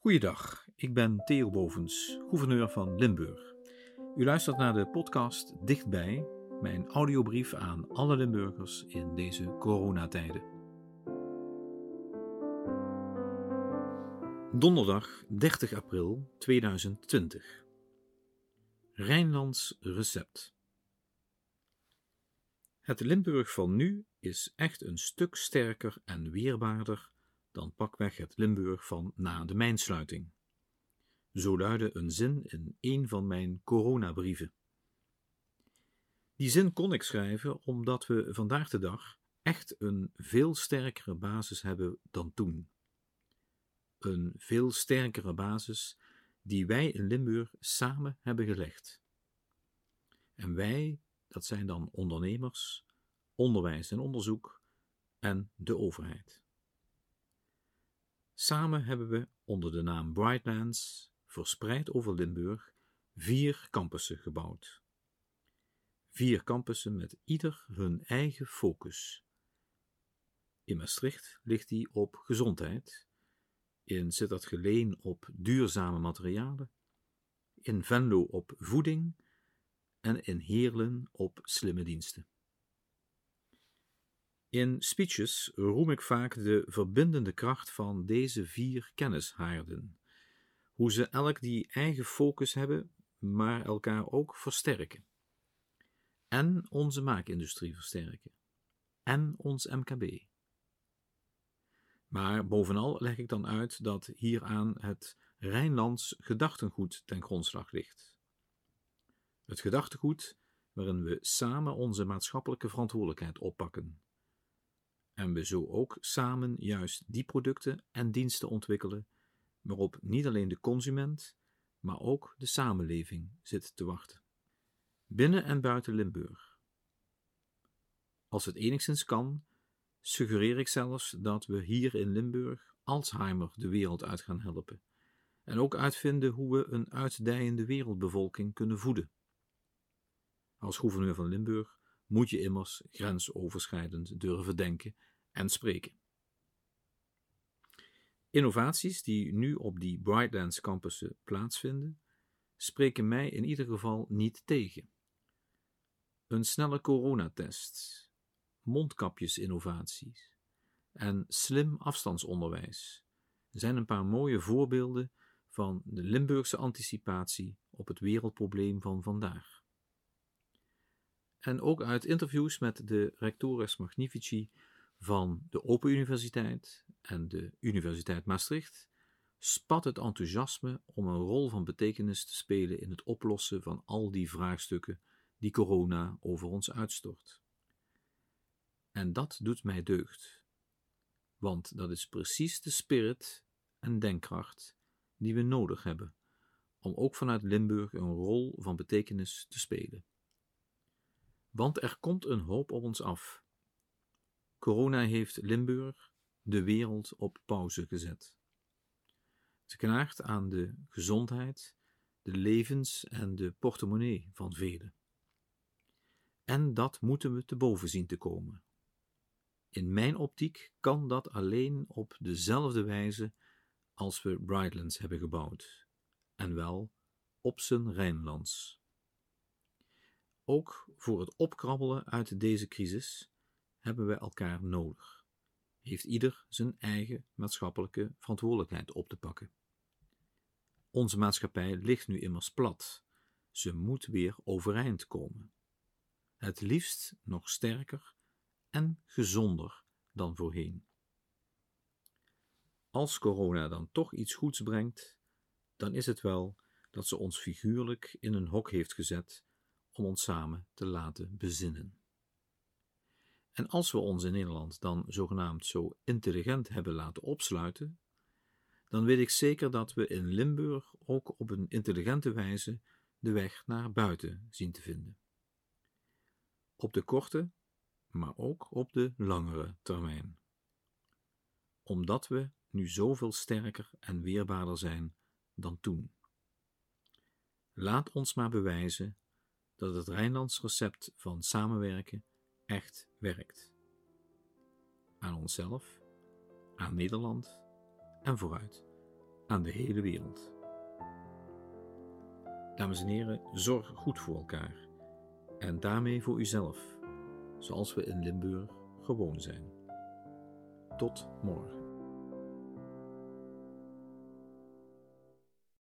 Goeiedag, ik ben Theo Bovens, gouverneur van Limburg. U luistert naar de podcast Dichtbij, mijn audiobrief aan alle Limburgers in deze coronatijden. Donderdag 30 april 2020. Rijnlands recept. Het Limburg van nu is echt een stuk sterker en weerbaarder dan pakweg het Limburg van na de mijnsluiting. Zo luidde een zin in een van mijn coronabrieven. Die zin kon ik schrijven omdat we vandaag de dag echt een veel sterkere basis hebben dan toen. Een veel sterkere basis die wij in Limburg samen hebben gelegd. En wij, dat zijn dan ondernemers, onderwijs en onderzoek en de overheid. Samen hebben we onder de naam Brightlands, verspreid over Limburg, vier campussen gebouwd. Vier campussen met ieder hun eigen focus. In Maastricht ligt die op gezondheid, in Sittard-Geleen op duurzame materialen, in Venlo op voeding en in Heerlen op slimme diensten. In speeches roem ik vaak de verbindende kracht van deze vier kennishaarden. Hoe ze elk die eigen focus hebben, maar elkaar ook versterken. En onze maakindustrie versterken. En ons MKB. Maar bovenal leg ik dan uit dat hieraan het Rijnlands gedachtengoed ten grondslag ligt. Het gedachtengoed waarin we samen onze maatschappelijke verantwoordelijkheid oppakken en we zo ook samen juist die producten en diensten ontwikkelen waarop niet alleen de consument, maar ook de samenleving zit te wachten. Binnen en buiten Limburg. Als het enigszins kan, suggereer ik zelfs dat we hier in Limburg Alzheimer de wereld uit gaan helpen en ook uitvinden hoe we een uitdijende wereldbevolking kunnen voeden. Als gouverneur van Limburg moet je immers grensoverschrijdend durven denken en spreken. Innovaties die nu op die Brightlands campussen plaatsvinden, spreken mij in ieder geval niet tegen. Een snelle coronatest, mondkapjesinnovaties en slim afstandsonderwijs zijn een paar mooie voorbeelden van de Limburgse anticipatie op het wereldprobleem van vandaag. En ook uit interviews met de rectores magnifici van de Open Universiteit en de Universiteit Maastricht spat het enthousiasme om een rol van betekenis te spelen in het oplossen van al die vraagstukken die corona over ons uitstort. En dat doet mij deugd, want dat is precies de spirit en denkkracht die we nodig hebben om ook vanuit Limburg een rol van betekenis te spelen. Want er komt een hoop op ons af. Corona heeft Limburg, de wereld, op pauze gezet. Het knaagt aan de gezondheid, de levens en de portemonnee van velen. En dat moeten we te boven zien te komen. In mijn optiek kan dat alleen op dezelfde wijze als we Brightlands hebben gebouwd, en wel op zijn Rijnlands. Ook voor het opkrabbelen uit deze crisis hebben we elkaar nodig. Heeft ieder zijn eigen maatschappelijke verantwoordelijkheid op te pakken. Onze maatschappij ligt nu immers plat. Ze moet weer overeind komen. Het liefst nog sterker en gezonder dan voorheen. Als corona dan toch iets goeds brengt, dan is het wel dat ze ons figuurlijk in een hok heeft gezet om ons samen te laten bezinnen. En als we ons in Nederland dan zogenaamd zo intelligent hebben laten opsluiten, dan weet ik zeker dat we in Limburg ook op een intelligente wijze de weg naar buiten zien te vinden. Op de korte, maar ook op de langere termijn. Omdat we nu zoveel sterker en weerbaarder zijn dan toen. Laat ons maar bewijzen dat het Rijnlands recept van samenwerken echt werkt. Aan onszelf, aan Nederland en vooruit aan de hele wereld. Dames en heren, zorg goed voor elkaar en daarmee voor uzelf, zoals we in Limburg gewoon zijn. Tot morgen.